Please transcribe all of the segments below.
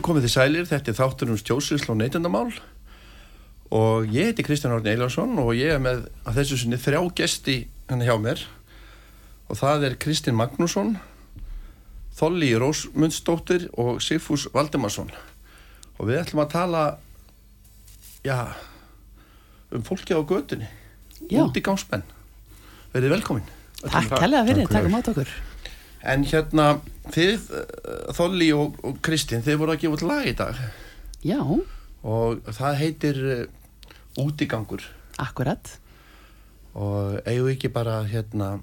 hlustundu komið þið sælir, þetta er þáttur um stjósisl og neytendamál og ég heiti Kristján Árni Eilarsson og ég er með að þessu sinni þrjá gesti hann hjá mér og það er Kristinn Magnússon, Þolli Rósmundsdóttir og Sigfús Valdemarsson og við ætlum að tala já, um fólki á götunni, Já. út í gangspenn. Verið velkomin. Takk kærlega fyrir, Takk fyrir. takk um átt okkur. En hérna, þið, eh, Þolli og, og Kristinn, þið voru að gefa út lag í dag. Já, og það heitir uh, Útigangur. Akkurat. og eigum ekki bara hérna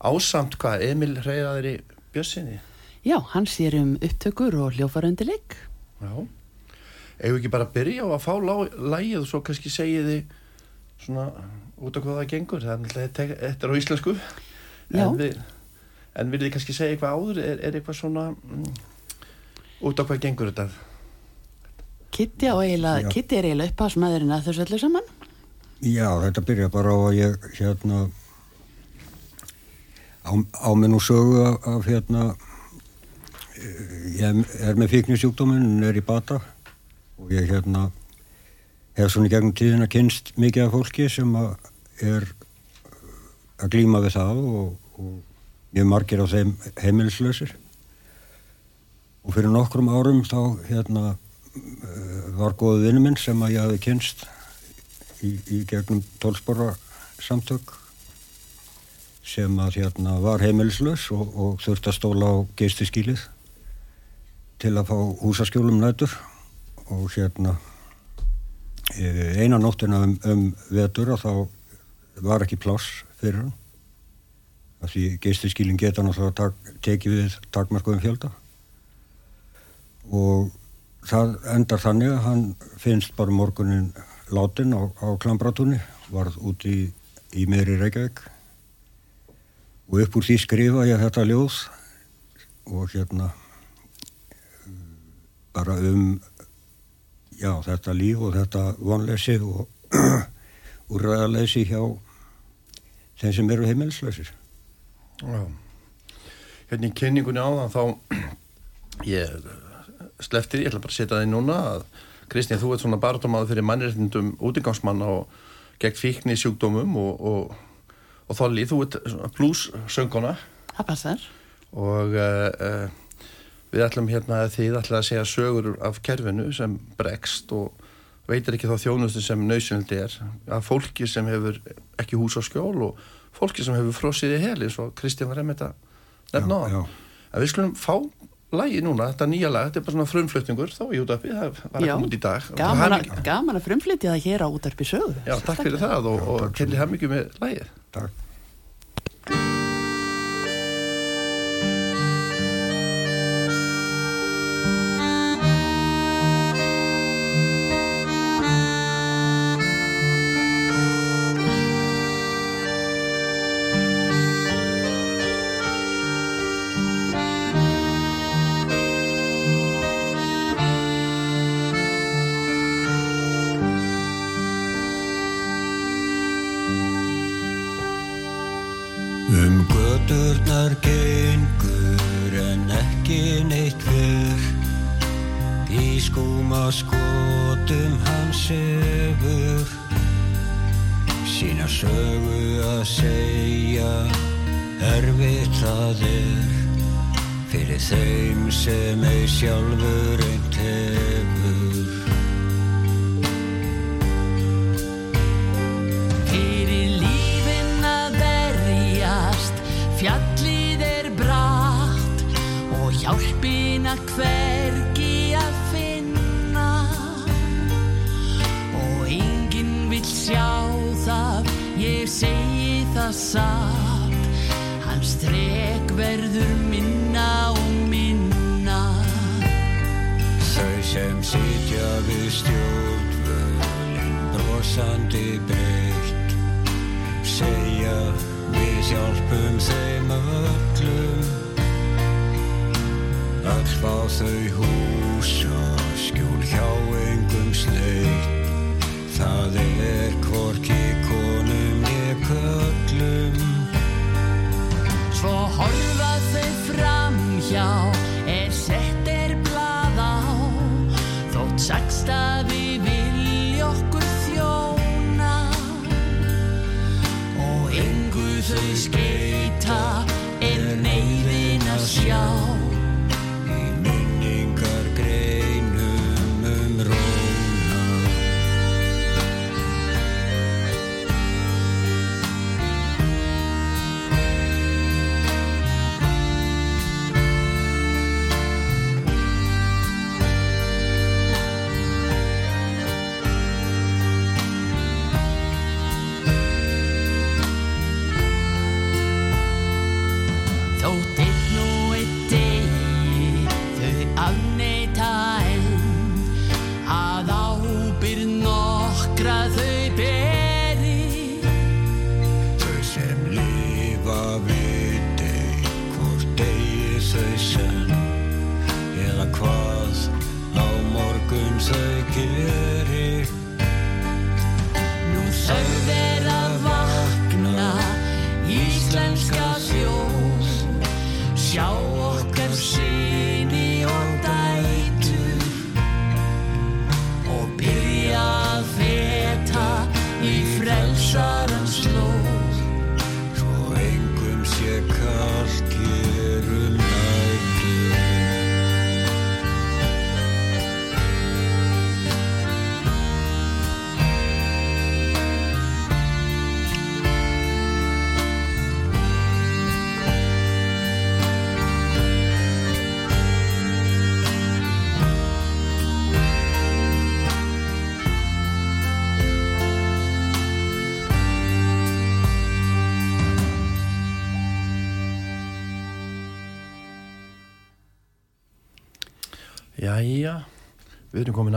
ásamt hvað Emil Reyðaðri Björnsinni Já, hann sér um upptökur og hljófaröndileik. Já. Eigum ekki bara að byrja á að fá lagið og svo kannski segið þið svona út af hvað það gengur? Náttúrulega þetta þetta er á íslensku. Já. En vil þið kannski segja eitthvað áður er, er eitthvað svona mm, út af hvað gengur þetta Kitty, á eiginlega. Kitty er eiginlega uppásmaðurinn að þessu öllu saman. Já, þetta byrja bara á að ég hérna á, á mig nú sögu af, af hérna eh, ég er með fíknisjúkdóminn er í bata og ég hérna hef svona í gegnum tíðina kynst mikið af fólki sem að er að glíma við það og, og mjög margir af þeim heimilislausir. Og fyrir nokkrum árum þá hérna eh, var góðu vinnu minn sem að ég hafi kynst í, í gegnum tólspora samtök sem að hérna var heimilislaus og, og þurfti að stóla á geistiskílið til að fá húsaskjólum nætur. Og hérna e, eina nóttina um, um vetur og þá var ekki pláss fyrir hann af því geistiskílinn geta náttúrulega tak, tekið við takmarkuðum fjölda og það endar þannig að hann finnst bara morgunin látin á, á Klambratúni, varð út í, í meðri Reykjavík og upp úr því skrifa ég þetta ljóð og hérna bara um já, þetta líf og þetta vonleysi og úrræðaleysi hjá þeim sem eru heimilislausir. Já. Hérna í kynningunni áðan þá ég sleftir, ég ætla bara að setja það inn núna að Kristján, þú ert svona barndómaður fyrir mannréttindum útingangsmanna og gegn fíkni sjúkdómum og, og, og þolli, þú ert svona blues-söngona Það passar. og uh, uh, við ætlum hérna að þið ætla að segja sögur af kerfinu sem bregst og veitir ekki þá þjónustu sem nöysynildi er að fólki sem hefur ekki hús á skjól og fólki sem hefur frosið í hel eins og Kristján var einmitt að nefna á en við skulum fá lagi núna, þetta nýja lag, þetta er bara svona frumflutningur þá í útafið, það var ekki út í dag. Gaman, að- gaman að frumflytja það hér á útarpi sögu. Já, takk fyrir það og, og til hef mikið með lagið. Takk. Skotum hann sefur Sína sögu að segja erfitt það er Fyrir þeim sem ei sjálfur eint hefur satt, hans dreg verður minna og minna. Þau sem sitja við stjórnvölin brosandi breytt segja við hjálpum þeim öllum öll fá þau húsa skjól hjá engum sleitt. Það er hvorki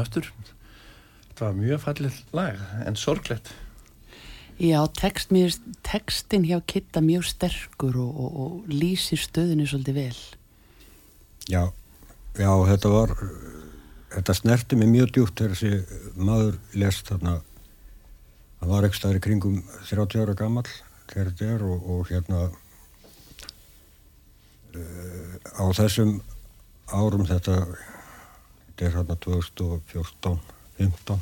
aftur. Það var mjög fallið lag, en sorglegt. Já, text, mér, textin hjá Kitta mjög sterkur og, og, og lýsir stöðinu svolítið vel. Já, já, þetta var þetta snerti mig mjög djúpt þegar þessi maður lest þarna hann var ekki staðir kringum 30 ára gammal þegar þetta er og, og hérna uh, á þessum árum þetta þetta er hérna 2014 15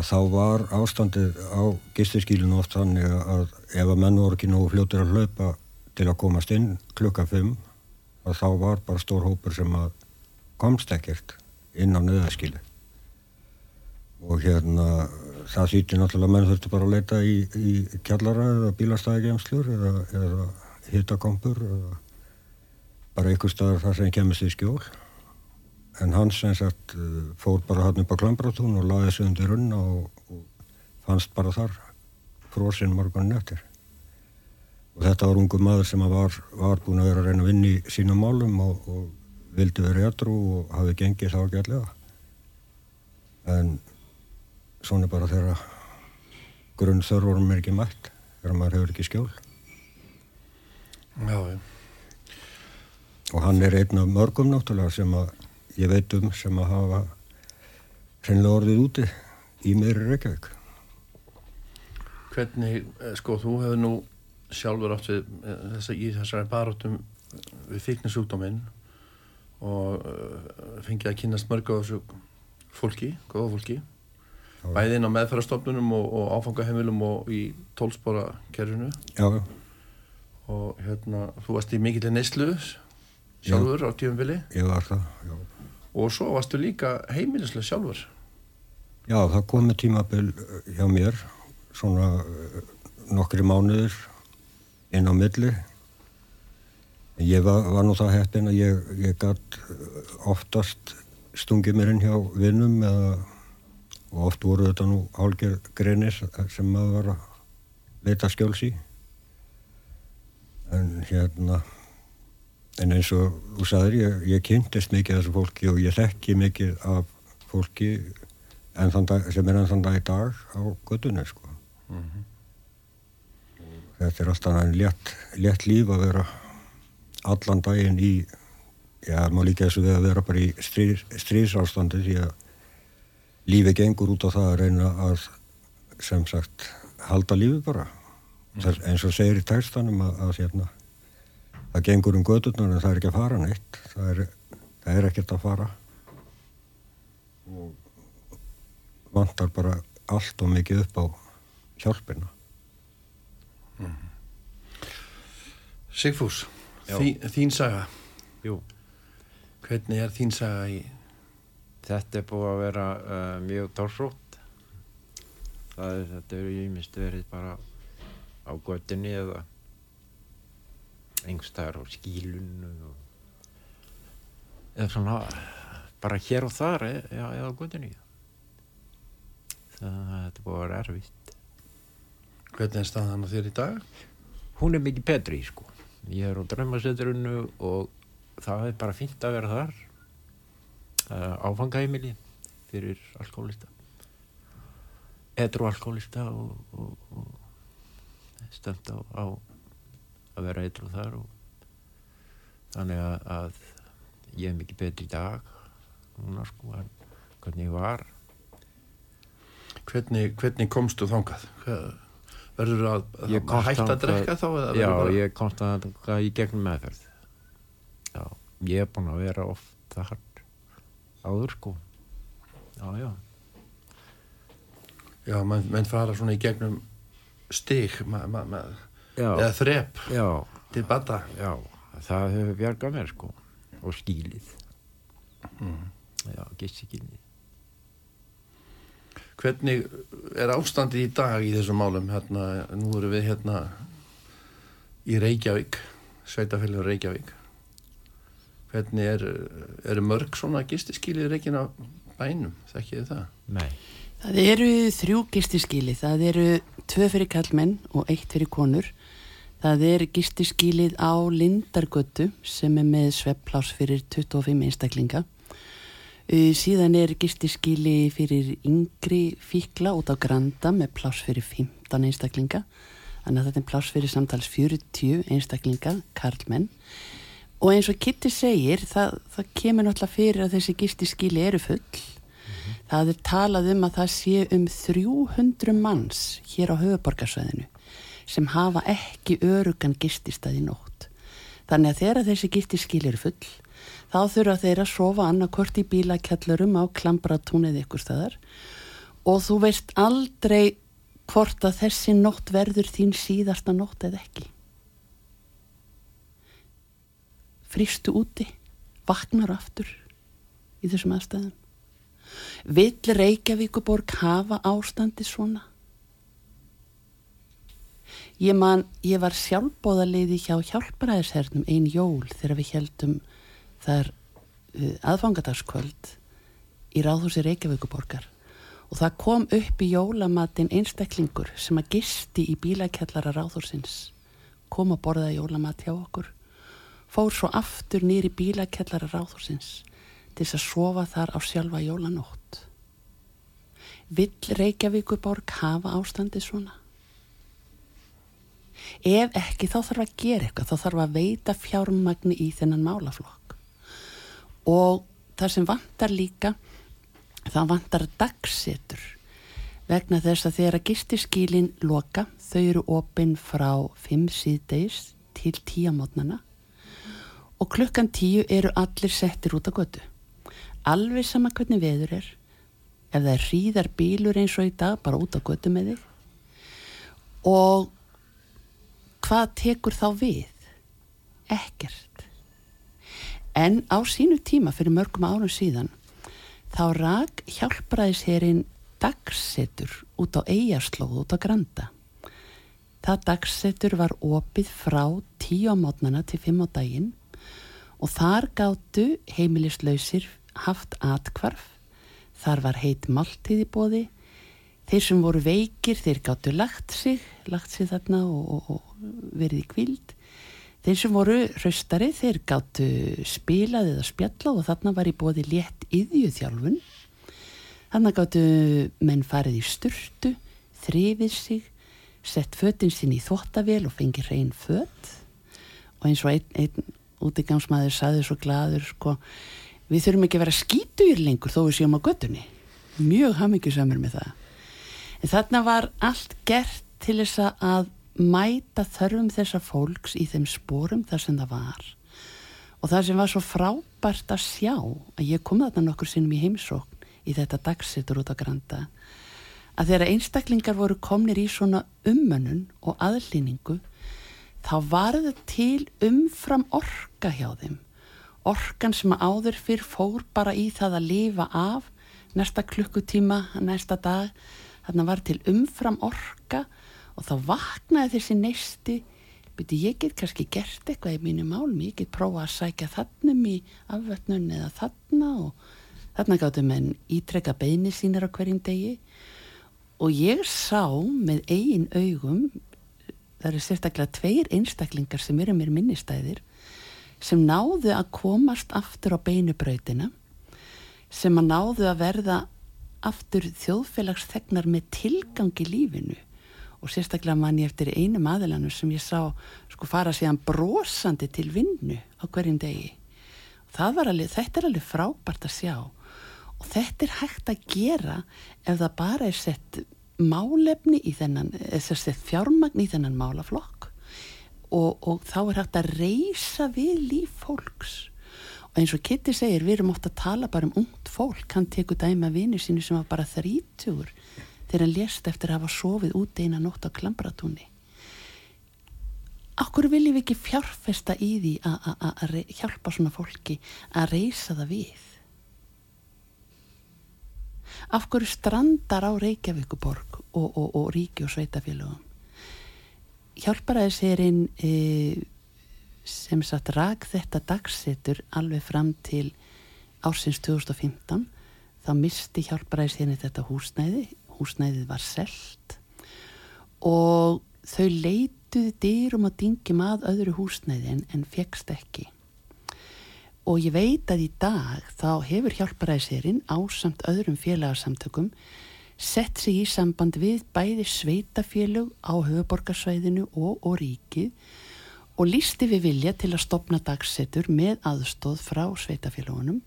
að þá var ástandið á gistiskílinu oft þannig að ef að menn voru ekki nógu fljótir að hlaupa til að komast inn klukka 5 að þá var bara stór hópur sem að komst ekkert inn á nöðaskíli og hérna það þýtti náttúrulega að menn þurftu bara að leita í, í kjallara eða bílastæðigemslur eða, eða hittakompur eða bara einhver staðar þar sem kemist í skjól en hann sem sagt uh, fór bara hann upp á Klambratún og laði sig undir runna og, og fannst bara þar frosinn morgunin eftir. Og þetta var ungu maður sem var, var búin að vera að reyna að vinna í sínum málum og, og vildi vera jætru og hafi gengið þá ekki allega en svona bara þegar grunn þörfurum er ekki mætt þegar maður hefur ekki skjól. Já, já. og hann er einn af mörgum náttúrulega sem að ég veit um sem að hafa hreinlega orðið úti í meðri Reykjavík. Hvernig, eh, sko, þú hefur nú sjálfur átt við eh, þessa, í þessari baróttum við fíknisúkdóminn og uh, fengið að kynast mörg á þessu fólki, góða fólki Já. bæði inn á meðferðarstofnunum og, og áfangaheimilum og í tólspora kerfinu já, já, og hérna, þú varst í mikill neyslu sjálfur á tíumvili ég var það já. Og svo varstu líka heimilislega sjálfur. Já, það komið tímabil uh, hjá mér svona uh, nokkri mánuður inn á milli. Ég var, var nú það heppin að ég, ég gætt oftast stungið mér inn hjá vinnum eða og oft voru þetta nú hálger greinis sem maður var að leita skjóls í. En hérna en eins og þú sagðir ég, ég kynntist mikið af þessu fólki og ég þekki mikið af fólki en dag, sem er enn þann dag í dag á göttunni sko. Þetta er alltaf enn létt, létt líf að vera allan daginn í já, má líka þessu við að vera bara í stríð, stríðsástandi því að lífi gengur út á það að reyna að sem sagt halda lífi bara. Mm. eins og segir í textanum að, að hérna, það gengur um gödurnar en það er ekki að fara neitt það er, það er ekkert að fara og vantar bara allt og mikið upp á hjálpina Mhm. Sigfús, Já. þín, þín saga Jú, hvernig er þín saga í þetta er búið að vera uh, mjög torsótt. Það er, þetta eru ímist verið bara á göttinni eða engstæðar á skílunu og eða svona bara hér og þar eða, eða á göttinni. Það þetta er búið að vera erfitt. hvernig er staðan þér í dag Hún er mikið betri, sko. Ég er á draumasetrunu og það er bara fínt að vera þar. Uh, áfangaheimili fyrir alkoholista. Edru alkoholista og, og, og stönd á, á að vera edru þar og þannig að, að ég er mikið betri í dag núna sko en hvernig ég var hvernig, hvernig komstu þangað Hvað- verður að, að, að komst hætta að drekka þá Já, bara- ég komst að það í gegnum meðferð. Já, ég er búinn að vera oft þar áður sko. Já, já. já, menn, menn fara svona í gegnum stig ma, Já, eða þrep já, til bata já, það hefur bjargað mér sko. Og stílið. Mm. Já, gistikilni. hvernig er ástandið í dag í þessum málum hérna, nú erum við hérna í Reykjavík sveitafélur Reykjavík hvernig er eru mörg svona gistiskýlið í Reykjana bænum, þekkið þið það? Nei, Það eru þrjú gistiskíli, það eru tvö fyrir kallmenn og eitt fyrir konur. Það er gistiskílið á Lindargötu sem er með svepplás fyrir 25 einstaklinga. Síðan er gistiskíli fyrir yngri fíkla út á Granda með plás fyrir 15 einstaklinga. Þannig að þetta er plás fyrir samtals 40 einstaklinga, karlmenn. Og eins og Kitty segir, það, það kemur náttúrulega fyrir að þessi gistiskíli eru full. Það er talað um að það sé um 300 manns hér á höfuborgarsvæðinu sem hafa ekki örugan gististað í nótt. Þannig að þegar þessi gistiskil eru full, þá þurfa þeir að sofa annarkort í bílakjallarum á klambratún eða ykkur staðar og þú veist aldrei hvort að þessi nótt verður þín síðasta nótt eða ekki. Fristu úti, vaknar aftur í þessum aðstæðum. Vill Reykjavíkuborg hafa ástandi svona? Ég man, ég var sjálfbóðaliði hjá hjálparæðishernum ein jól þegar við heldum þar uh, aðfangadagskvöld í ráðhúsi Reykjavíkuborgar og það kom upp í jólamatinn einstaklingur sem að gisti í bílakjallara ráðhúsins kom að borða jólamat hjá okkur fór svo aftur nýri bílakjallara ráðhúsins til þess að sofa þar á sjálfa jólanótt. Vill Reykjavíkuborg hafa ástandi svona? Ef ekki þá þarf að gera eitthvað, þá þarf að veita fjármagni í þennan málaflokk. Og það sem vantar líka, það vantar dagsetur vegna þess að þegar að gistiskílin loka, þau eru opinn frá 5 síðdeis til 10 mótnana og klukkan 10 eru allir settir út á götu. Alveg sama hvernig veður er. Ef það er hríðar bílur eins og í dag bara út á götu með þig. Og hvað tekur þá við? Ekkert. En á sínu tíma fyrir mörgum árum síðan þá rak hjálpræðisherinn dagsetur út á eigarslóð út á Granda. Það dagsetur var opið frá 10 á mótnana til 5 á daginn og þar gáttu heimilislausir haft atkvarf, þar var heit máltíð í bóði, þeir sem voru veikir þeir gáttu lagt sig, lagt sig þarna og, og, verið í kvild, þeir sem voru raustari þeir gáttu spilað eða spjallað og þarna var í bóði létt yðjuþjálfun, þarna gáttu menn farið í sturtu, þrifið sig, sett fötinn sín í þvottavél og fengið reyn fött og eins og einn, einn útigangsmaður saði svo gladur sko, við þurfum ekki að vera skítuir lengur þó við séum á göttunni mjög hafmyggjusamur með það en þarna var allt gert til þess að mæta þörfum þessa fólks í þeim spórum þar sem það var. Og það sem var svo frábært að sjá að ég kom þarna nokkur sinnum í heimsókn í þetta dagsettur út á Granda að þegar einstaklingar voru komnir í svona ummönnun og aðlýningu þá varð til umfram orka hjá þeim. Orkan sem áður fyrr fór bara í það að lifa af næsta klukkutíma, næsta dag þarna var til umfram orka og þá vaknaði þessi neisti. Byrju ég get kannski gert eitthvað í mínu málum, ég get prófa að sækja þannum í afvötnun eða þarna og þarna gáttu menn ítrekka beini sínir á hverjum degi. Og ég sá með eigin augum það eru sérstaklega tveir einstaklingar sem eru mér minnistæðir sem náðu að komast aftur á beinubrautina sem að náðu að verða aftur þjóðfélagsþegnar með tilgang í lífinu. Og sérstaklega mann ég eftir einu maðurlanu sem ég sá sko fara síðan brosandi til vinnu á hverjum degi. Og var alveg, þetta er alveg frábært að sjá. Og þetta er hægt að gera ef það bara er sett málefni í þennan, sett fjármagn í þennan málaflokk. Og, og þá er hægt að reysa við líf fólks eins og Kitty segir, við erum ofta að tala bara um ungt fólk, hann tekur dæma vinnu sínu sem var bara þrítugur þegar hann lést eftir að hafa sofið út eina nótt á klambratúni Akkur viljum við ekki fjárfesta í því að hjálpa svona fólki að reysa það við? Hverju strandar á Reykjavíkuborg og, og, og ríki og sveitafélögum hjálparaði sérinn e, sem satt rak þetta dagsetur alveg fram til ársins 2015 þá misti hjálparaði sérinn þetta húsnæði húsnæðið var selt. Og þau leituði dyrum og dingjum að öðru húsnæði en, en fegst ekki. Og ég veit að í dag þá hefur hjálparaði sérinn ásamt öðrum félagsamtökum sett sig í samband við bæði sveitafélög á höfuborgarsvæðinu og, og ríkið og lísti við vilja til að stopna dagsettur með aðstóð frá sveitafélagunum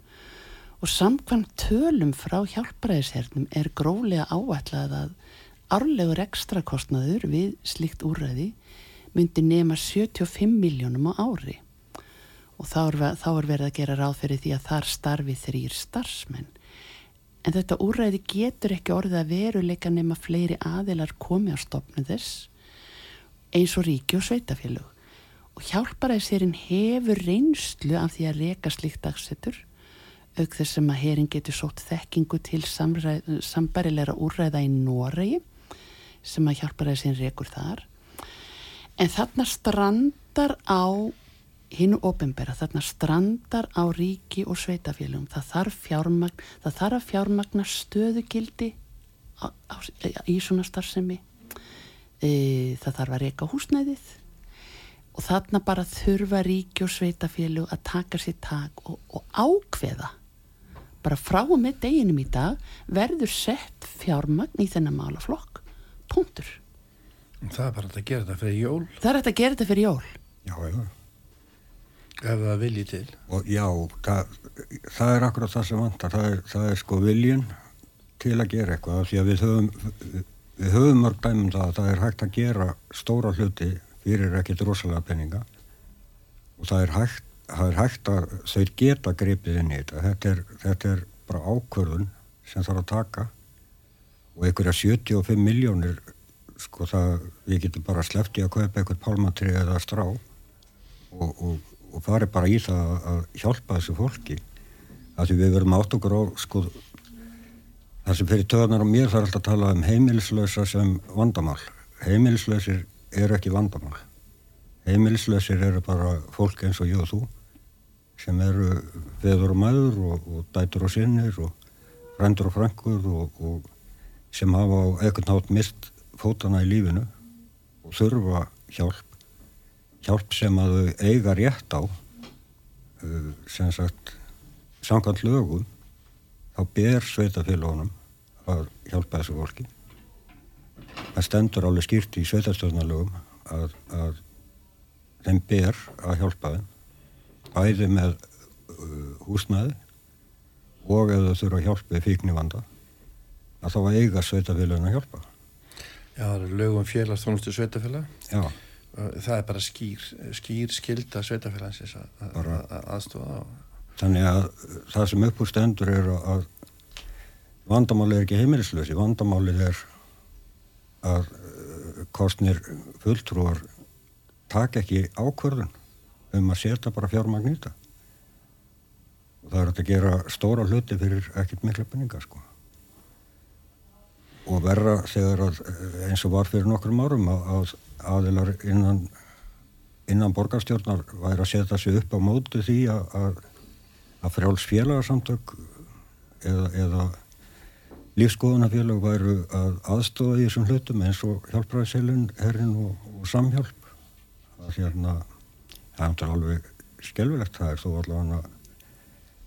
og samkvæmt tölum frá hjálparæðishernum er grólega áætlað að árlegur ekstrakostnaður við slikt úræði myndi nema 75 miljónum á ári. Og þá er, þá er verið að gera ráð fyrir því að þar starfi þrýr starfsmenn. En þetta úræði getur ekki orðið að veruleika nema fleiri aðilar komi á stopnu þess eins og ríki og sveitafélug. Og hjálparæðisherinn hefur reynslu af því að reka slikt dagsettur auk þess sem að herin getur sótt þekkingu til sambarilegra úræða í Noregi sem að hjálparæðisherinn rekur þar. En þarna strandar á hinnu ofinbera, þarna strandar á ríki og sveitafélagum það þarf fjármagn, það þarf að fjármagna stöðugildi á, á, í svona starfsemi. E, það þarf að reyka húsnæðið og þarna bara þurfa ríki og sveitafélag að taka sér tak og, og ákveða. Bara frá og með deginum í dag verður sett fjármagn í þennan málaflokk. Punktur. Það er bara að gera þetta fyrir jól. Það er að gera þetta fyrir jól. Já, já. Ef það vilji til. Og já, það, það er akkurat það sem vantar. Það er, það er sko viljun til að gera eitthvað því að við höfum við höfum mörg dæmum það að það er hægt að gera stóra hluti fyrir ekkert rosalega peninga og það er hægt, það er hægt að þau geta gripið inn í þetta. Þetta er, þetta er bara ákvörðun sem þarf að taka. Og einhverja 75 miljónir sko það, við getum bara sleppti að kaupa eitthvað pálmatri eða strá. Og, og og fari bara í það að hjálpa þessu fólki. Að því við verum átt okkur á sko það sem fyrir töðanar á mér þarf alltaf að tala um heimilislösa sem vandamál. Heimilislösir eru ekki vandamál heimilislösir eru bara fólk eins og ég og þú sem eru veður og maður og, og dætur og sinnir og frendur og frankur og, og sem hafa á ekkert nátt mist fótana í lífinu og þurfa hjálp. Hjálp sem að þau eiga rétt á uh, sem sagt samkvæmt lögum þá ber sveitafélagunum að hjálpa þessu fólki það stendur alveg skýrt í sveitastöðnalögum að, að þeim ber að hjálpa þeim bæði með uh, húsnæði og ef þau þurfa hjálpa í fíknivanda að þá eiga sveitafélagun að hjálpa. Já, það eru lögum félagstónustu sveitafélag Já. Það er bara skýr, skýr skilda sveitafélagsins að aðstofa á Þannig að það sem upp úr stendur er að vandamáli er ekki heimilislösi, vandamáli er að eh, kostnir fulltrúar taka ekki ákvörðun um að setja bara fjármagn í þetta. Og það er að gera stóra hluti fyrir ekkert mikla penninga sko. Og verra þegar að eh, eins og var fyrir nokkrum árum að, að aðilar innan innan borgarstjórnar væri að setja sig upp á móti því að, að, að frjáls félagarsamtök eða, eða lífskoðunafélag væru að aðstofa í þessum hlutum eins og hjálpræðiselin, herrin og, og samhjálp að hérna það er alveg skelvilegt það er þó allavega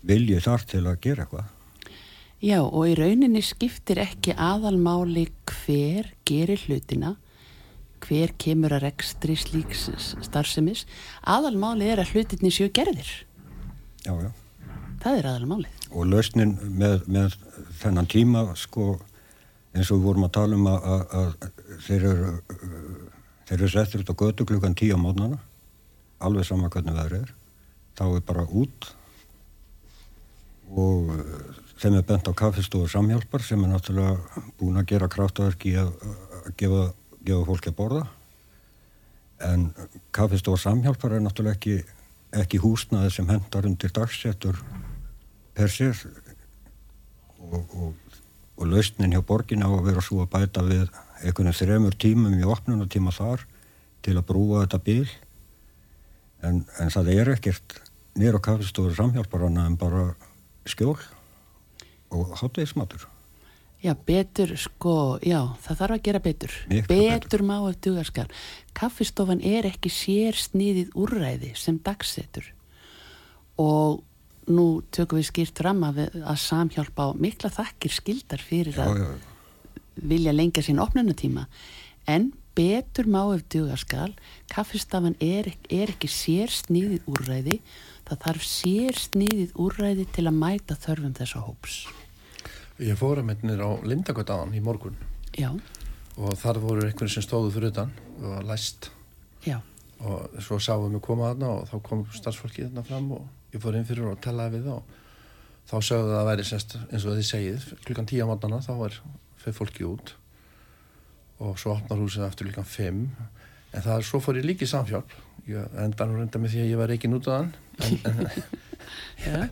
viljið þar til að gera eitthvað Já, og í rauninni skiptir ekki aðalmáli hver gerir hlutina, hver kemur að rekstri slíks starfsemis. Aðalmáli er að hlutinni séu gerðir. já, já Það er aðalmálið. Og lausnin með, með þennan tíma sko eins og við vorum að tala um að, að, að þeir eru þeir eru settir út á götu klukkan tíu á mótnana alveg sama hvernig veðrið er þá er bara út og uh, þeim er bent á kaffistofur samhjálpar sem er náttúrulega búin að gera kraftaverk í að, að gefa, gefa fólki að borða. En kaffistofur samhjálpar er náttúrulega ekki, ekki húsnaði sem hendar undir dagsettur per sér og, og, og lausnin hjá borgin á að vera svo að bæta við einhvern veginn þremur tímum í opnunatíma þar til að brúa þetta bíl en, en það er ekkert nýra kaffistofur samhjálparana en bara skjól og hátvegismatur Já, betur, sko, já, það þarf að gera betur. Miklu betur má ef dugarskar. Kaffistofan er ekki sér sniðið úrræði sem dagsetur. Og nú tökum við skýrt fram að, að samhjálpa á mikla þakkir skildar fyrir já, að já, vilja lengja sín opnunatíma. En betur má ef dugarskal, kaffistofan er, er ekki sér sniðið úrræði. Það þarf sér sniðið úrræði til að mæta þörfum þessa hóps. Ég fór að minnir á Lindagöt áðan í morgun Já, og þar voru einhverjum sem stóðu fyrir utan og læst já, og svo sáum við koma þarna og þá kom starfsfólki þarna fram og ég fór inn fyrir og talaði við þá. Þá sögðu það að væri sérst eins og þið segið klukkan tíu á mótnana þá er fyrir fólki út. Og svo opnar húsið aftur klukkan fimm. En það er svo fór ég líki samhjálp. Ég enda nú reynda með því að ég var en, já.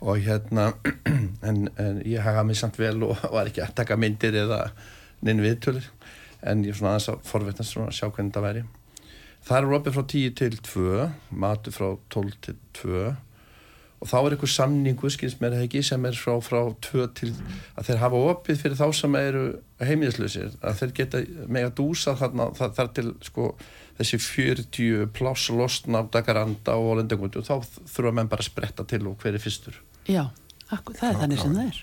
og hérna en, en ég hagaði mig samt vel og var ekki að taka myndir eða neinn viðtölir. En ég er svona aðeins að forvetnast svona að sjá hvernig það væri. Það er opið frá 10 til 2 matu frá 12 til 2 og þá er eitthvað samningu ekki sem er frá, frá 2 til að þeir hafa opið fyrir þá sem eru heimilislausir. Að þeir geta mega dúsa þarna það, þar til sko þessi 40 pláss losna af dagaranda og lendagundu og þá þurfa menn bara að spretta til og hver er fyrstur. Já, akkur, það er Já, þannig já. sem það er.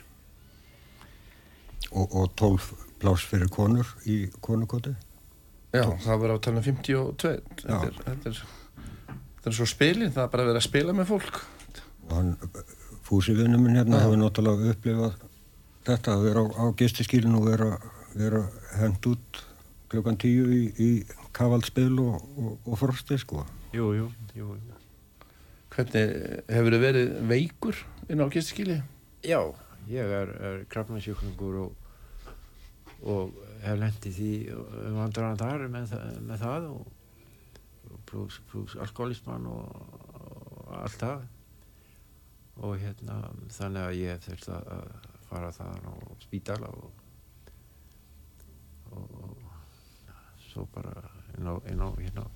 og, og 12 pláss fyrir konur í konukoti? Já, það verður að tala um 52 þetta er, þetta er, þetta er svo spilin, það er bara að vera að spila með fólk fúsi vinnu minn hérna hefur náttúrulega upplifað þetta að vera á, á gistiskílinu og vera, vera hend út klukkan tíu í, í kavaldspil og, og, og frosti sko Jú, jú, jú, jú. Hvernig hefur þið verið veikur inn á gistiskíli? Já, ég er, er krafnarsjúklingur og, og hef lendið því vandræðan þar með, með það og, og pluss plus alkoholisman og, og allt það og hérna þannig að ég hef þurft að fara þaðan á spítala og, og, svo bara inn á, inn á hérna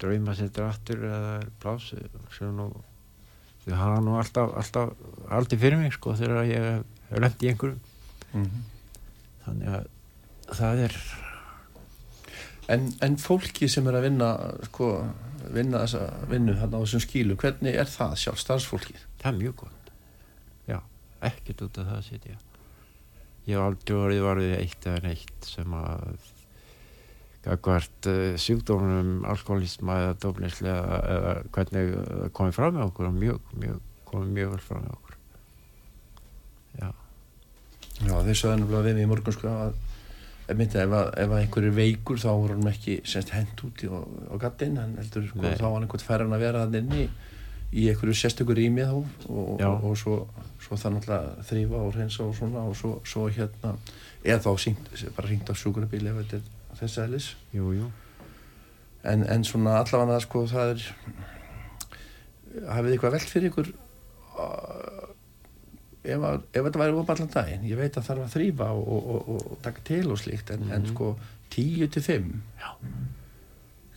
drauma settur aftur eða nú þau hafa nú alltaf, alltaf aldrei fyrir mig sko þegar ég hef, lent í einhverju Mm -hmm. þannig að það er en, en fólki sem er að vinna sko, vinna þessa vinnu þarna á þessum skílu, hvernig er það sjálf starfsfólkið? það er mjög gott. Já, ekkert út af það að sitja ég hef aldrei orðið varðið eitt eða neitt sem að gagvart uh, sjúkdómum alkoholisma eða dófnislega eða hvernig það komið fram með okkur og mjög, mjög, komið mjög vel fram með okkur. Já, Já, þeir sögðu nefnilega við í morgun sko að ef, ef, einhver er veikur þá voru hann ekki semst hent út í, á, á gattinn sko, þá var hann einhvern færðan að vera þannig inni í einhverju sérstökur rými þá og, Já. og, og svo, svo náttúrulega að þrýfa og reynsa og svona og svo, svo hérna eða þá syngt, bara ringt á sjúkurabíli ef þetta er þess aðlis en, en svona allavega sko það er hafið eitthvað velt fyrir ykkur ef, að, ef þetta væri upp allan daginn ég veit að það þarf að þrýfa og, og, og, og taka til og slíkt en, en sko 10 til 5 Já.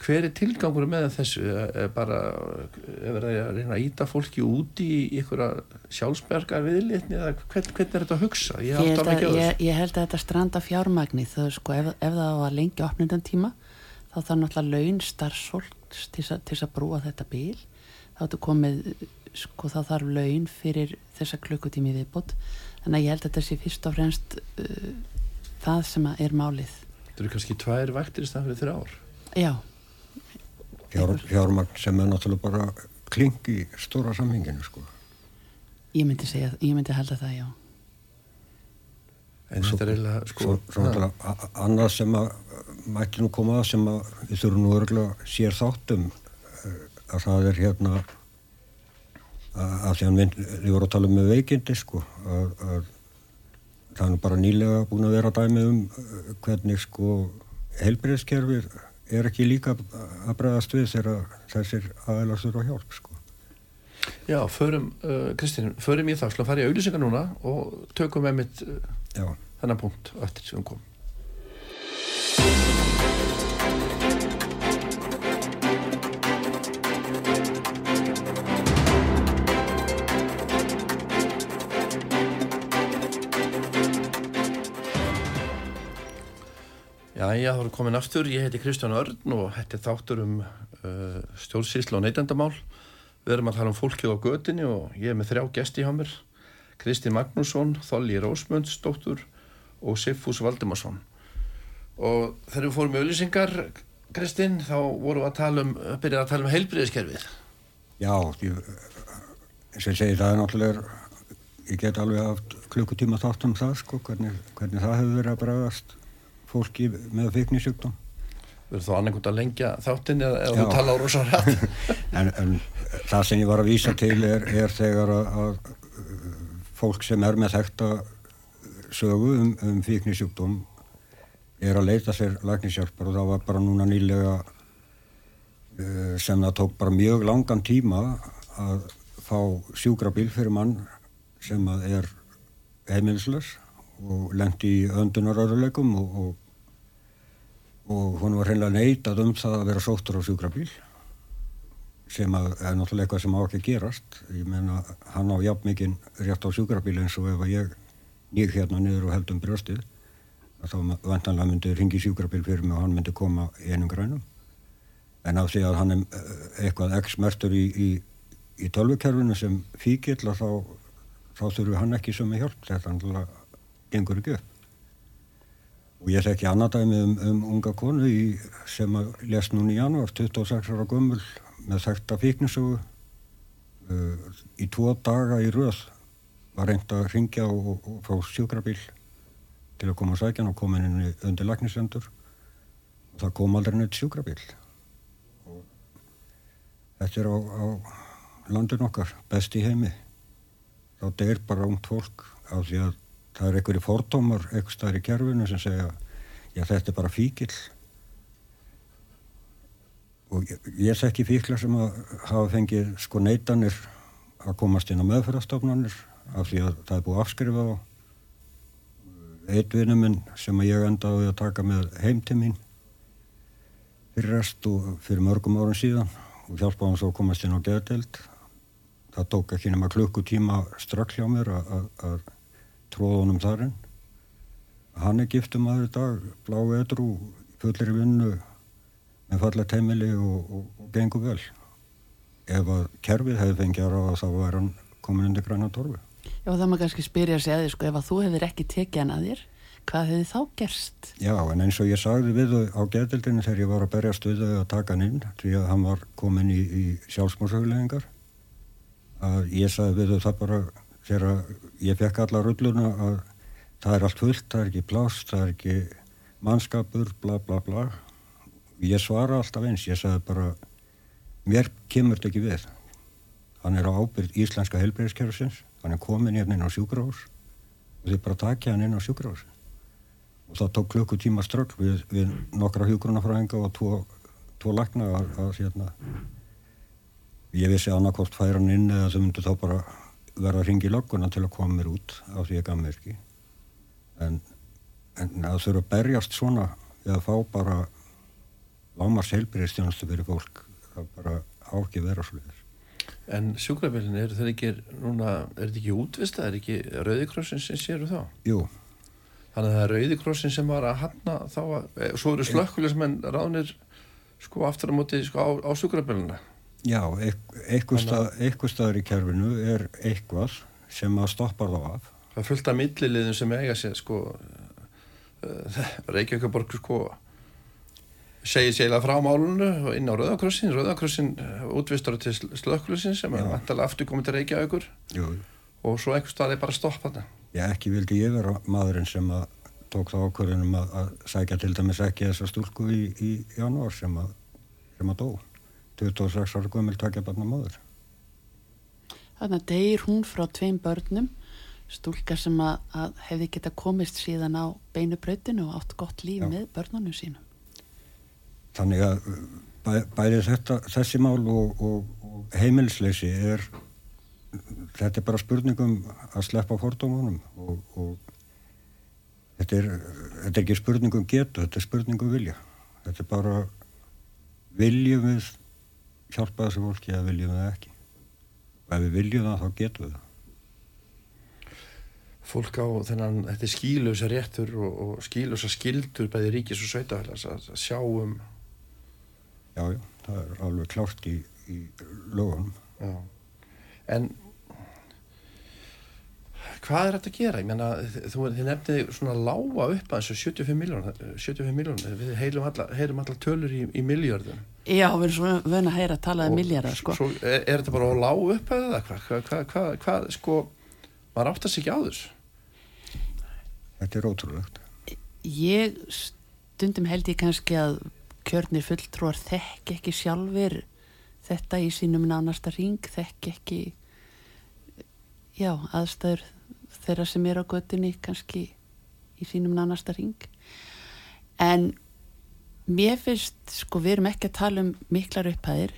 hver er tilgangur með þessu? Er bara er verið að reyna að íta fólki út í ykkur sjálfsbergar viðlitni eða hvern, hvernig er þetta að hugsa ég, Ég held, að, ég, ég held að þetta stranda fjármagni þau sko ef, ef það var lengi opnundan tíma þá þarf náttúrulega laun starfsfólks til þess að- til þess að brúa þetta bíl þá ertu komið sko þá þarf laun fyrir þessa klukkutími viðbútt þannig að ég held að þetta sé fyrst og fremst uh, það sem að er málið. Þetta eru kannski tvær vaktir í staðan fyrir þrjá ár já, Fjár, fjármagn sem er náttúrulega bara kling í stóra samhenginu sko. ég myndi segja, ég myndi halda það já. En þetta er eiginlega sko svo, svo annað sem að mætti nú koma að sem að við þurfum nú örgulega sér þáttum eh, að það er hérna að, að því að mynd, við vorum að tala um með veikindi sko að, að það er bara nýlega búin að vera dæmi um eh, hvernig sko heilbreyðskerfið er ekki líka að bregðast við þegar þessir aðeinar þurfa hjálp sko. Já, förum, uh, Kristín, förum í það, slá fara í auðlýsingar núna og tökum með mitt uh, þennan punkt eftir sem kom. Já, þá erum við komin aftur. Ég heiti Kristján Örn og er þáttur um uh, stjórnsýslu og neytendamál. Við erum að tala um fólkið á götinni og ég er með þrjá gesti hjá mér. Kristi Magnússon, Þolli Rósmundsdóttur og Siffús Valdimarsson. Og þegar við fórum í auðlýsingar, Kristinn, þá vorum við að tala um, byrjað að tala um heilbriðiskerfið. Já, og ég segi, það er náttúrulega, ég get alveg haft klukkutíma þátt um það, sko, hvernig, hvernig það hefur verið að bregðast fólki með fíknisjúkdóm. Við erum þá annarkvæmt að lengja þáttinn eða, þú tala á rosa rætt. En, en það sem ég var að vísa til er, er þegar að, að uh, fólk sem er með þekta sögu um, um fíknisjúkdóm er að leita sér læknishjálpar og það var bara núna nýlega uh, sem það tók bara mjög langan tíma að fá sjúkrabíl fyrir mann sem að er heimilislös og lendi í öndunaröðuleikum og, og, og hún var hreinlega neitað um það að vera sóttur á sjúkrabíl sem að er náttúrulega eitthvað sem á ekki gerast. Ég meina hann á jafn mikinn rétt á sjúkrabíl eins og ef að ég nýg hérna niður og heldum brjóstið að þá vantanlega myndi ringi sjúkrabíl fyrir mig og hann myndi koma einum grænum. En af því að hann er eh, eitthvað x-mertur í, í, í tölvukerfinu sem fíkil að þá, þá þurfi hann ekki sem er hjálp. Þetta náttúrulega gengur ekki upp og ég þekki annað dæmi um, um unga konu í, sem að lest núna í janúar 26 ára gömul með þekta fíknisögu. Uh, í tvo daga í röð var reynd að ringja og, og, og fá sjúkrabíl til að koma á sækjan og koma inn undir læknisendur og það kom aldrei neitt sjúkrabíl. Og þetta er á, á landin okkar best í heimi. Þá deyr bara ungt fólk af því að það er einhverju fordómar eitthvað staðar í kerfinu sem segja já þetta er bara fíkil og ég, ég þekki fíkla sem að hafa fengið sko neitanir að komast inn á meðferðastofnanir af því að það er búið afskrifa á eitt vinnu minn sem að ég endaði að taka með heim til mín fyrir rest og fyrir mörgum árum síðan og hjálpa hann svo að komast inn á geðdelt það tók ekki nema klukkutíma strax hjá mér að, honum þarinn hann er giftum aður dag blái edru, fullir vinnu með falla teimili og, og, og gengur vel. Ef að kerfið hefði fengið að ráða þá væri hann komin undir græna torfu Já, það maður kannski spyrja sig að því, sko, ef að þú hefur ekki tekið hann að þér, hvað hefði þá gerst? Já, en eins og ég sagði við á geðdildinu þegar ég var að berjast við þau að taka hann inn því að hann var komin í, í sjálfsmórsauðlegingar að ég sagði við þau það bara þegar ég fekk alla rulluna að það er allt fullt, það er ekki plást, það er ekki mannskapur, bla bla bla. Ég svara alltaf eins, ég sagði bara mér kemur þetta ekki við. Hann er á ábyrð íslenska helbreyðskerfsins, hann er komin hérna inn á sjúkrahús og þið bara takja hann inn á sjúkrahús og það tók klukkutíma strögg við, við nokkra hjúgrunafræðinga og tvo, tvo lakna að, að hérna, ég vissi annarkort færa hann inn eða þau myndu þá bara verða að ringi lögguna til að koma mér út á því ég gaf mér ekki. En, en að þurfa að berjast svona eða fá bara lámars heilbyrðistjónustu fyrir fólk það bara á ekki að vera sluður En sjúkrabillin, eru þeir ekki núna, er þetta ekki útvista, er ekki Rauðikrossin sem séru þá? Jú, Þannig að það er Rauðikrossin sem var að hanna þá að, e, svo eru slökkulismenn ráðnir sko aftur á móti sko á, á sjúkrabillina. Já, eitthvað stað, eitthvað staður í kerfinu er eitthvað sem að stoppar þá af Það af milliliðum sem eiga sér sko uh, Reykjavíkaborg sko segir sér frá málunu og inn á Rauðakrossin Rauðakrossin útvistar til slökkulisinn sem er Já. vantalega aftur komið til Reykjavíkur Jú, og svo einhver stað er bara stopp þarna. Já, ekki vildi ég vera maðurinn sem að tók þá ákvörðunum að, að sækja til dæmis ekki þessa stúlku í, í janúar sem að, sem að dó. 26 ára gömul takja barna móður. Þannig að deyr hún frá tveim börnum, stúlka sem að, að hefði geta komist síðan á beinu brautinu og átt gott líf Já. með börnunum sínum. Þannig að uh, bæ, bæði þetta, þessi mál og, og, og heimilisleysi er, þetta er bara spurningum að sleppa fordómanum og, og þetta, er, þetta er ekki spurningum getu, þetta er spurningum vilja. Þetta er bara viljum við hjálpa þessu fólki eða viljum það ekki. Og ef við viljum það þá getum við það. fólk á þennan, þetta er skílösa réttur og, og skílösa skildur bæði ríkis og sveitafélags að, að sjá um Já, já, það er alveg klárt í, í lögunum. já. en hvað er þetta að gera? Ég meina, þú þið nefnið svona lága upp að þessu 75 miljón 75 miljón, við heyrum alla, alla tölur í, í miljörðum Já, við erum svona vöna að heyra að tala um miljardar, sko. Svo er, er þetta bara á lág upp að það? Hvað, hvað, hvað, hvað, hvað, sko maður áttast ekki á þessu Þetta er ótrúlegt. Ég stundum held ég kannski að kjörnir fulltrúar þekki ekki sjálfur þetta í sínum nánasta ring, þekki ekki já, aðstæður þeirra sem er á göttunni kannski í sínum nánasta ring en mér finnst, sko, við erum ekki að tala um miklar upphæðir.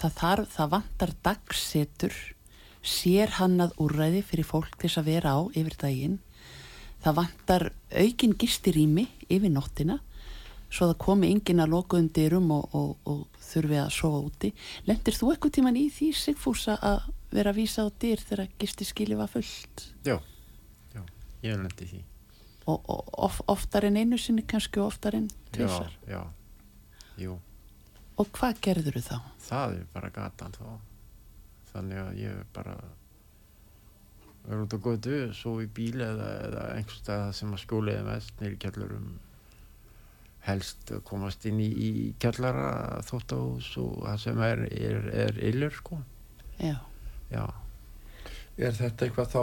Það þarf, það vantar dagsetur sér hannað úrræði fyrir fólk til þess að vera á yfir daginn. Það vantar aukin gistirými yfir nóttina svo það komi enginn að loka undirum og, og, og þurfi að sofa úti. Lendir þú eitthvað tíman í því Sigfúsa að vera að vísa á dyr þegar gistiskili var fullt? Já, já, ég lendi því. Og, og of, oftar en einu sinni kannski og oftar en tvisar Já, já, jú, og hvað gerður þú þá? það er bara gatan þá. Þannig að ég bara er út á götu, svo í bíl eða, eða einhvers stað sem að skóliði mest nýri kjallarum helst komast inn í, í kjallara þóttahús og það sem er, er, er illur sko. Já, Já, er þetta eitthvað þá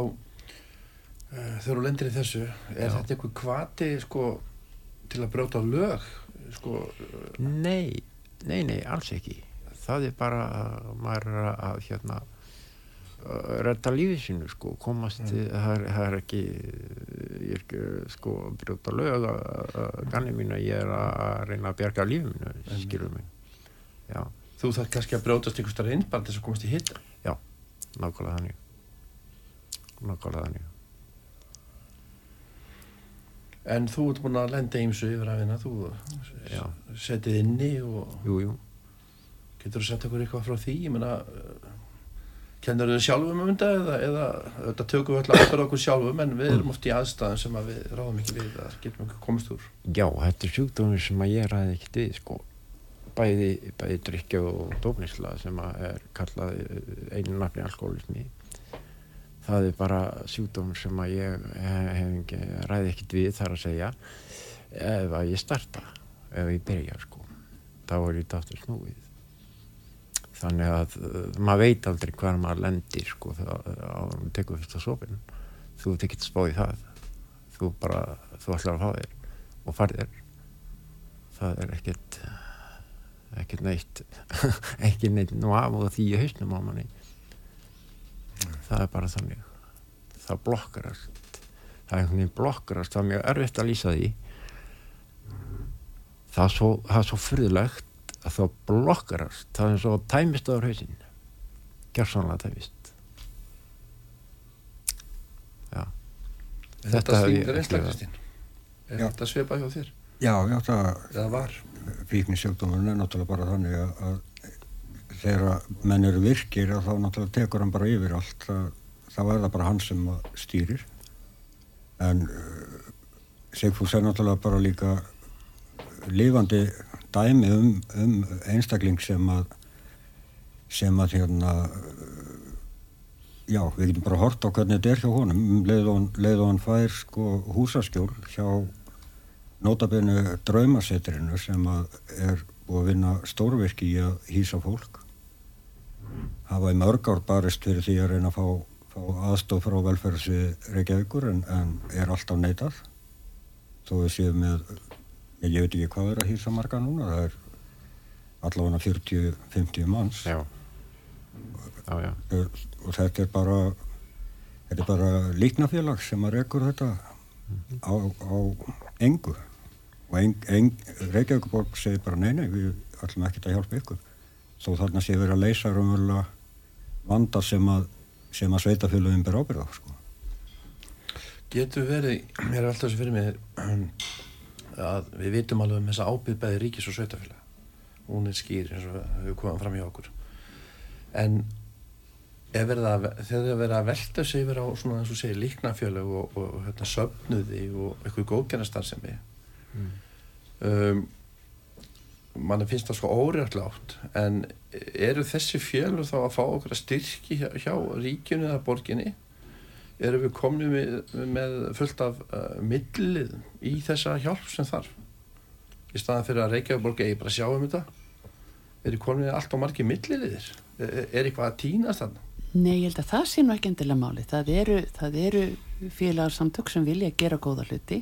þegar þú lendir í þessu er Já. þetta eitthvað kvati sko til að brjóta lög sko Nei, nei, nei, alls ekki. Það er bara að maður að hérna að redda lífið sínu sko, komast, það, er, það er ekki, ég er ekki sko að brjóta lög að, að ganni mínu, ég er að reyna að bjarga lífið mínu, skilur mig. Já, þú þarf kannski að brjótast einhver starf inn bara til þess að komast í hitta nákvæmlega þannig. Nákvæmlega þannig. En þú ert búin að lenda ímsu yfir að vinna þú setið inni og Jú, jú. getur þú sett okkur eitthvað frá því ég meina uh, kennur þau sjálfum um þetta eða, eða þetta tökum við alltaf ábyrða okkur sjálfum en við erum oft í aðstæðan sem að við ráðum ekki við að getum ekki komast úr Já, þetta er sjúkdómur sem að ég ræði ekkert við, sko. Bæði, bæði drikja og dófnisla sem að er kallað eh, einu nafni alkoholismi. Það er bara sjúkdómur sem að ég hef, hef ekki, ræði ekkert við þar að segja ef að ég starta, ef ég byrja, sko. Þá er ég dáttur snúið. Þannig að uh, maður veit aldrei hvar maður lendir, sko, maður tekur fyrsta sopin. Þú ekkert spáð í það. Þú bara, þú ætlar að fá þér og farðir það er ekkert ekkert neitt ekki neitt nú af og því í hausnum á manni það er bara þannig. Það blokkarast. Það er einhvern veginn blokkarast. Það er mjög erfitt að lýsa því. Það er svo, það er svo fyrðilegt að þá blokkarast. Það er eins og tæmist áður hausinn. Gjörsanlega tæmist. Já. Er Þetta verið. Kristín? Er þetta svipa hjá þér? Já, já, það Eða var? fíknisjúkdómurinn er náttúrulega bara þannig að þegar menn eru virkir þá náttúrulega tekur hann bara yfir allt. Þá er það bara hann sem stýrir. En uh, Sigfús er náttúrulega bara líka lifandi dæmi um, um einstakling sem að sem að hérna já, við getum bara hort á hvernig þetta er hjá honum. Um leið og hann, hann fær sko húsaskjól hjá notabene draumasetrinu sem að er búið að vinna stórvirki í að hýsa fólk hafa í mörg ár barist fyrir því að reyna að fá, fá aðstof frá velferðsvi Reykjavíkur en, en er alltaf neitað. Þó við séum með ég, veit ekki hvað er að hýsa marga núna það er allavega 40-50 manns. Já. Já, já, Er- og þetta er bara þetta er bara líknafélag sem að rekur þetta á, á engu. Og eng, eng, Reykjavíkuborg segir bara nei, nei, við ætlum ekkert að hjálpa ykkur. Þó þarna sé verið að leysa raunverulega vanda sem að sem að sveitafélagin ber ábyrða sko. Getur verið, mér er alltaf þessi fyrir mig að við vitum alveg um þessa ábyrð bæði ríkis og sveitafélag hún er skýr eins og við komum fram hjá okkur en verið að, þegar það er verið að velta sig yfir á svona eins og segir líknafjölu og, og, og hérna, söfnuði og eitthvað góðgernastarsemi Mm. um, mann finnst það sko óréttlátt en eru þessi fjölu þá að fá okkur að styrki hjá, hjá ríkjunu eða borginni? Erum við komni með, með fullt af uh, millið í þessa hjálp sem þarf? Í staðan fyrir að Reykjavík eigi bara að sjá um þetta? Er þið komni með allt og margi milliðir er, er eitthvað að týnast þannig Nei, ég held að það sé nú ekki endilega máli. Það eru, eru félagsamtök sem vilja gera góða hluti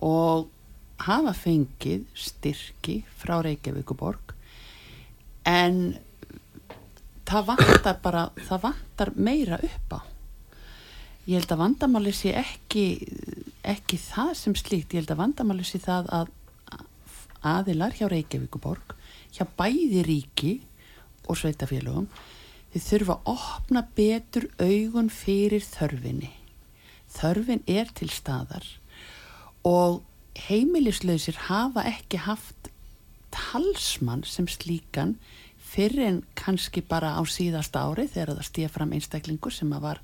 og hafa fengið styrki frá Reykjavíkuborg en það vantar bara, það vantar meira upp á. Ég held að vandamáli sé ekki, ekki það sem slíkt, ég held að vandamáli sé það að aðilar hjá Reykjavíkuborg, hjá bæði ríki og sveitafélögum, þið þurfa að opna betur augun fyrir þörfinni. Þörfin er til staðar og heimilislausir hafa ekki haft talsmann sem slíkan fyrir en kannski bara á síðasta ári þegar það stíða fram einstaklingur sem að var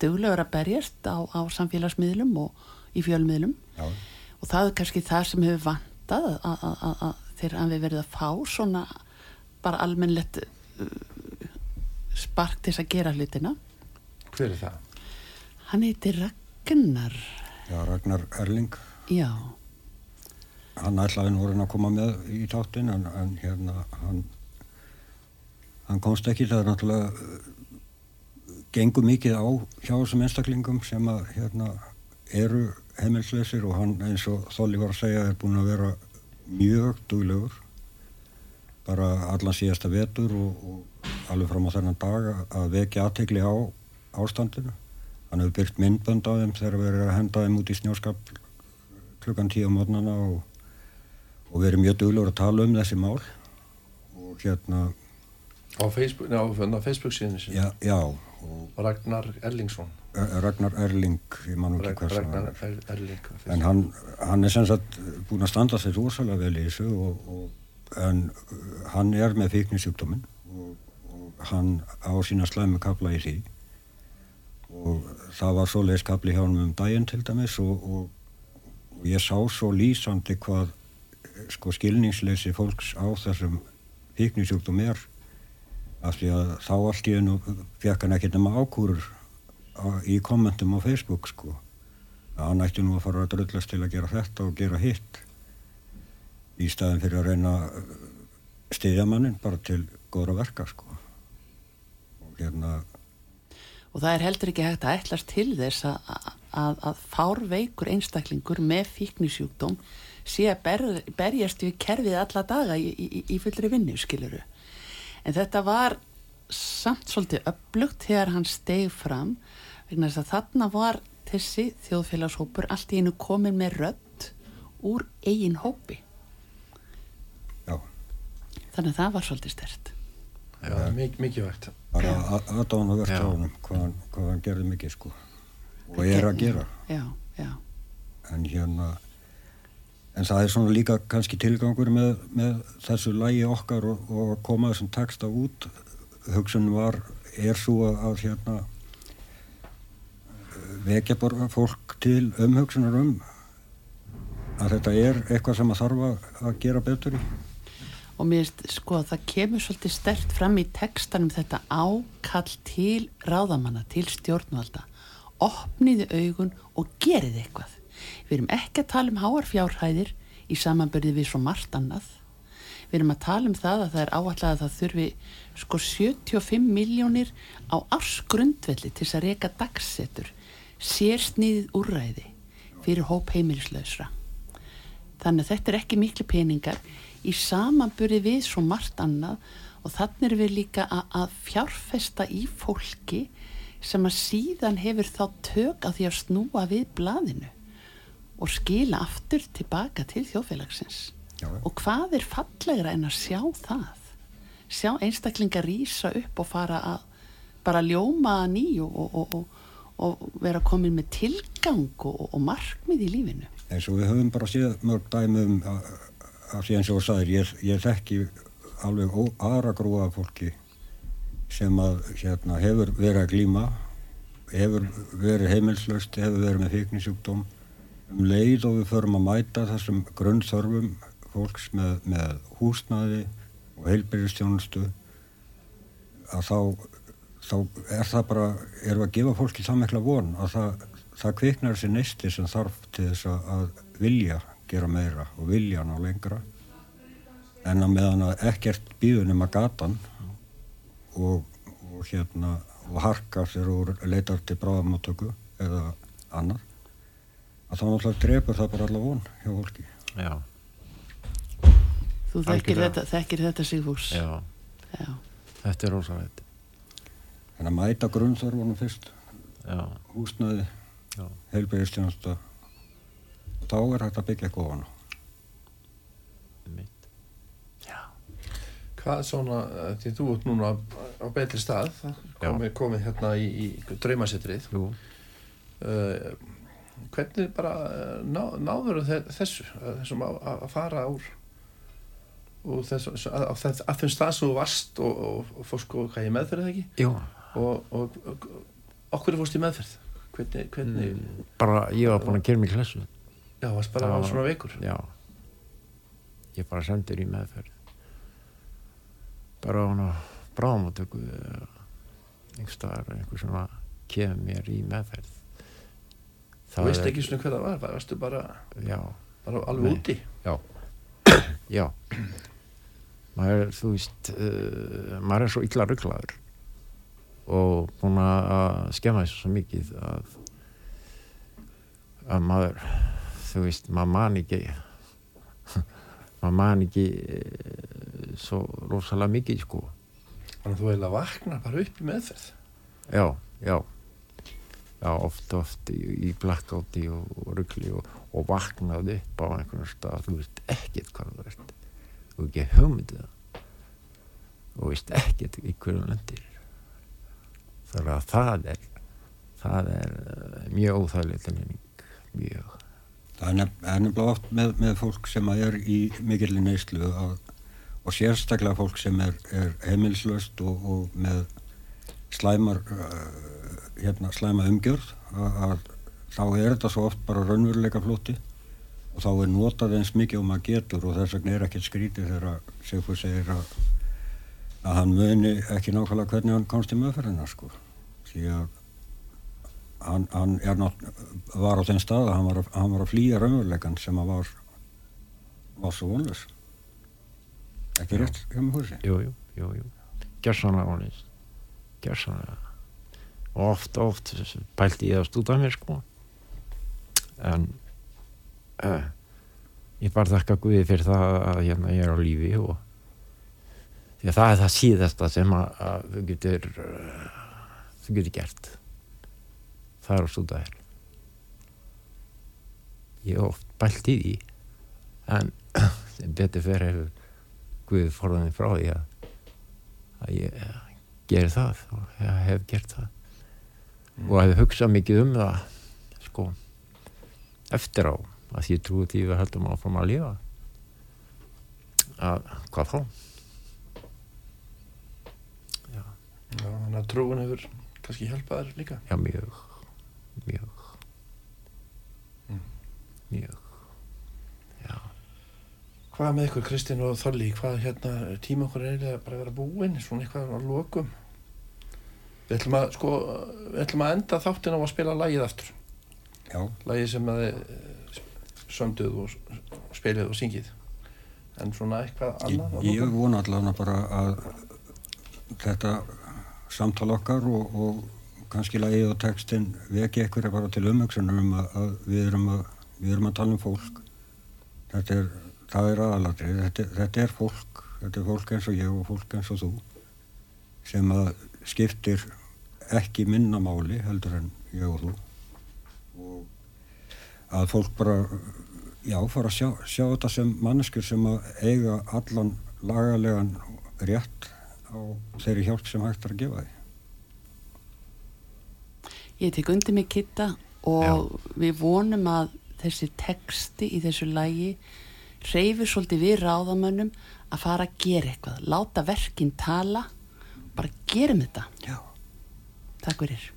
duglegur að berjast á, á samfélagsmiðlum og í fjölmiðlum. Já, og það er kannski það sem hefur vantað að, að, að, að þeir hafi verið að fá svona bara almennlegt uh, spark til þess að gera hlutina. Hver er það? hann heitir Ragnar. Já, Ragnar Erling. Já, hann ætlaði nú að koma með í táttin en, en hérna hann, hann komst ekki. Það er náttúrulega uh, gengur mikið á hjá þessum einstaklingum sem að hérna eru heimilsleysir og hann eins og Þolli var að segja er búin að vera mjög duglegur. Bara allan síðasta vetur og, og alveg fram á þennan dag að- vekja aðtegli á ástandinu. Hann hefur byrkt myndbönd á þeim þegar verið að henda þeim út í snjóskap klukkan tíu á mótnana og, og verið mjög duglegur að tala um þessi mál. Og hérna á Facebook, á, á Facebook síðan já, já og Ragnar Erlingsson. Ragnar Erling ég man ekki hvað Ragnar hann er. Er- Erling en hann, hann er sem sagt búin að standa sér rosalega vel í þessu og, og, en hann er með fíknisjúkdóminn og, og hann á sína slæmi kapla í því. Og það var svoleiðis kapli hjá hann um daginn til dæmis og, og, og ég sá svo lýsandi hvað sko skilningsleysi fólks á þessum fíknisjúkdóm er af því að þá allt í hennu fekk hann ekkert nema ákúrur í kommentum á Facebook sko. Að hann ætti nú að fara að drullast til að gera þetta og gera hitt í staðin fyrir að reyna að stiðja mannin bara til góðra verka sko. Og hérna og það er heldur ekki hægt að ætlast til þess að, að, að fárveikur einstaklingur með fíknisjúkdóm sé að ber, berjast við kerfið alla daga í, í, í fullri vinnu, skiluru. En þetta var samt svolítið upplugt þegar hann steg fram vegna þess að þarna var þessi þjóðfélagshópur allt í einu komin með rödd úr eigin hópi. já, þannig að það var svolítið stert Já, mik mikið vægt. bara aðdána verðt Já. á honum hvað, hann- hvað hann gerði mikið sko og er að gera já, já, en hérna en það er svona líka kannski tilgangur með, með þessu lægi okkar og, og að koma þessum texta út. Hugsun var, er svo að, hérna vekja bara fólk til umhugsunar um að þetta er eitthvað sem að þarf að, gera betur í. Og mér finnst sko að það kemur svolítið stert fram í textanum þetta ákall til ráðamanna, til stjórnvalda. Opniði augun og gerið eitthvað við erum ekki að tala um háar fjárhæðir í samanbyrði við svo margt annað. Við erum að tala um það að það er áallega að það þurfi sko 75 miljónir á ársgrundvelli til þess að reyka dagsetur sérsniðið úrræði fyrir hóp heimilislausra. Þannig að þetta er ekki miklu peningar í samanburði við svo margt annað og þannig er við líka að, að fjárfesta í fólki sem að síðan hefur þá tök að því að snúa við blaðinu og skila aftur tilbaka til þjóðfélagsins. Já. Og hvað er fallegra en að sjá það? Sjá einstaklinga rýsa upp og fara að bara ljóma nýju og, og, og, og vera komin með tilgang og, og markmið í lífinu. eins og við höfum bara séð mörg dæmi um að, og þú sagðir, ég, ég þekki alveg aðra grúa fólki sem að hérna, hefur verið að glíma hefur verið heimilslaust hefur verið með fíknisjúkdóm um leið og við förum að mæta þessum grunnþörfum fólks með, með húsnaði og heilbyrjastjónustu að þá, þá er það bara, erum við að gefa fólki það mikla von að það, það kviknar þessi neisti sem þarf til þess að, að vilja gera meira og vilja ná lengra en að meðan að ekkert býður nema gatan og, og hérna og harka þegar þú leitar til bráðamáttöku eða annar að þá náttúrulega drepur það bara alla von hjá fólki. Já, Þú þekkir þetta, þekkir þetta Sigfús. já, Já. þetta er rosalegt. En að mæta grunnþörfunum fyrst já, húsnaði, já, heilbyrjastjónusta þá er hægt að byggja eitthvað ofan á. Mitt Hvað svona, eh, því þú ert núna á, á betri stað, komið, komið hérna í, í draumasetrið, jú, uh, hvernig bara eh, ná, náður þe þessu, eh, þessum að, að fara úr, úr þessu, að, að, að, þeim stað sem þú varst og, og, og fórst sko hvað í meðferð eða ekki? Og, og, og okkur fórst í meðferð, hvernig, hvernig, Mm, bara ég var búin að gera mig klessu. Já, varst bara Það var- svona veikur. já. Ég bara sendur í meðferð. Bara á hana bráðamáttöku einhverstaðar einhver svona kemur mér í meðferð Þú veist ekki svona hvað það var, bara, varstu bara, bara alveg Nei. úti. já já maður þú veist uh, maður er svo illa rugglaður og búin að skemma þessu svo mikið að að maður þú veist, maður man ekki maður man ekki uh, svo rosalega mikið sko Þannig að þú eiginlega vaknar bara upp í meðferð. já, já já, oft, oft í, í blackouti og, og ruggli og, og vaknaði upp á einhvern stað. Þú veist ekkert hvað þú ert. Og ekki hugmyndið og veist ekkert í hverju lendir. Þannig að það er það er uh, mjög óþægilegt tilfinning. Mjög. Það er nefn- nefnilega oft með, með fólk sem að er í mikilli neyslu og sérstaklega fólk sem er, er heimilslaust og, og með slæmar uh, hérna, slæma umgjörð að, þá er þetta svo oft bara raunveruleika flótti og þá er notað eins mikið og maður getur og þess vegna er ekkert skrítið þegar Sigfúr segir að, að hann muni ekki nákvæmlega hvernig hann komst í möðferðina sko. Því að hann, hann er nátt, var á þeim stað að hann var, hann var að flýja raunveruleikan sem að var var svo vonlös ekki rétt hjá mig húsi jú, jú, jú, jú. Gersanlega vonist gersanlega og oft, oft pælti ég að stúta mér sko. En uh, ég bara þakka Guði fyrir það að hérna ég er á lífi og því að það er það síðasta sem að, að þú getur uh, þú getur gert. Það er að stúta þér. Ég hef oft pælt í því en betur fyrir hefur Guð forðaninn frá því að, að ég geri það og hef gert það og hef hugsað mikið um það sko eftir á að ég trúi því við heldum áfram að lifa að hvað þá já, Já, þannig að trúin hefur kannski hjálpað þér líka. já mjög mjög Mm. mjög Hvað með ykkur Kristinn og Þorli, hvað hérna, tíma okkur er eiginlega bara að vera búinn, svona eitthvað á lokum. Við ætlum að, sko, við ætlum að enda þáttin á að spila lagið aftur. Já, Lagið sem að þið sömduð og spilið og syngið. En svona eitthvað ég, annað ég lokum. vona allavega bara að þetta samtal okkar og, og kannski lagið og textin veki eitthvað bara til umhugsunum um að, að, við, erum að við erum að tala um fólk þetta er, það er aðalatri þetta, þetta er fólk, þetta er fólk eins og ég og fólk eins og þú sem að skiptir ekki minna máli heldur en ég og þú og að fólk bara já, fara að sjá, sjá þetta sem manneskjur sem að eiga allan lagalegan rétt á þeirri hjálp sem hægt er að gefa því Ég tek undir mig kitta og við vonum að þessi texti í þessu lægi reyfir svolítið við ráðamönnum að fara að gera eitthvað, láta verkinn tala, bara gerum þetta. Já. Takk fyrir.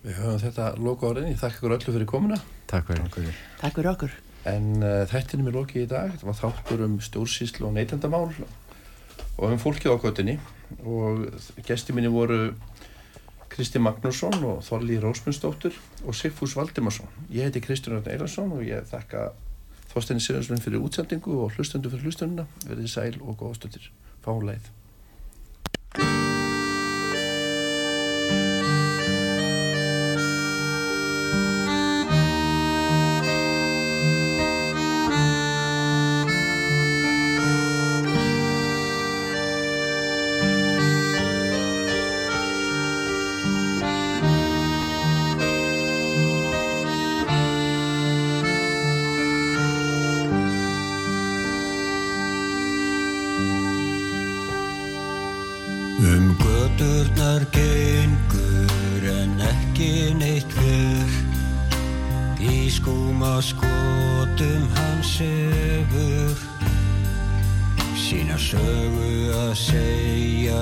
Við höfum þetta loka orðin, ég þakka ykkur öllu fyrir komuna. takk fyrir Takk fyrir. Takk fyrir okkur. En uh, þættinum er lokið í dag, þetta var þáttur um stjórnsýslu og neytendamál og um fólkið á göttinni og gesti minni voru Kristi Magnússon og Þorli Rósmundsdóttur og Sigfús Valdimarsson. Ég heiti Kristján Örn Eilarsson og ég þakka Þorstein Sýrjanslund fyrir útsendingu og hlustendu fyrir hlustunduna. Verðið sæl og góðstundir. Fáleið. Í skúma skotum hans sefur Sína sögu að segja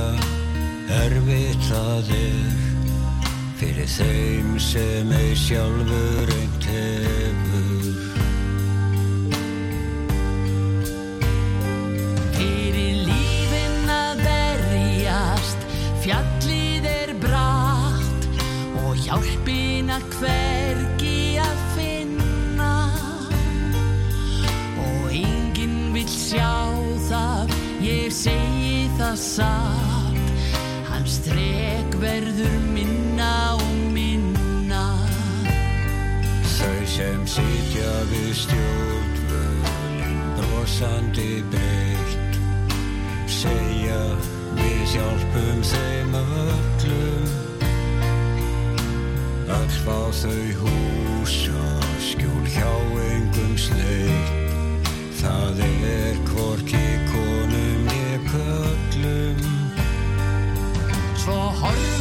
erfitt það er Fyrir þeim sem ei sjálfur eint hefur Fyrir lífin að berjast, fjallið er bratt og hjálpina hvergi það satt, hans trek verður minna og minna. Þau sem sitja við stjórnvölin brosandi breytt segja við hjálpum þeim öllum. Öll fá þau húsa skjól hjá engum sneitt Það er hvorki Svo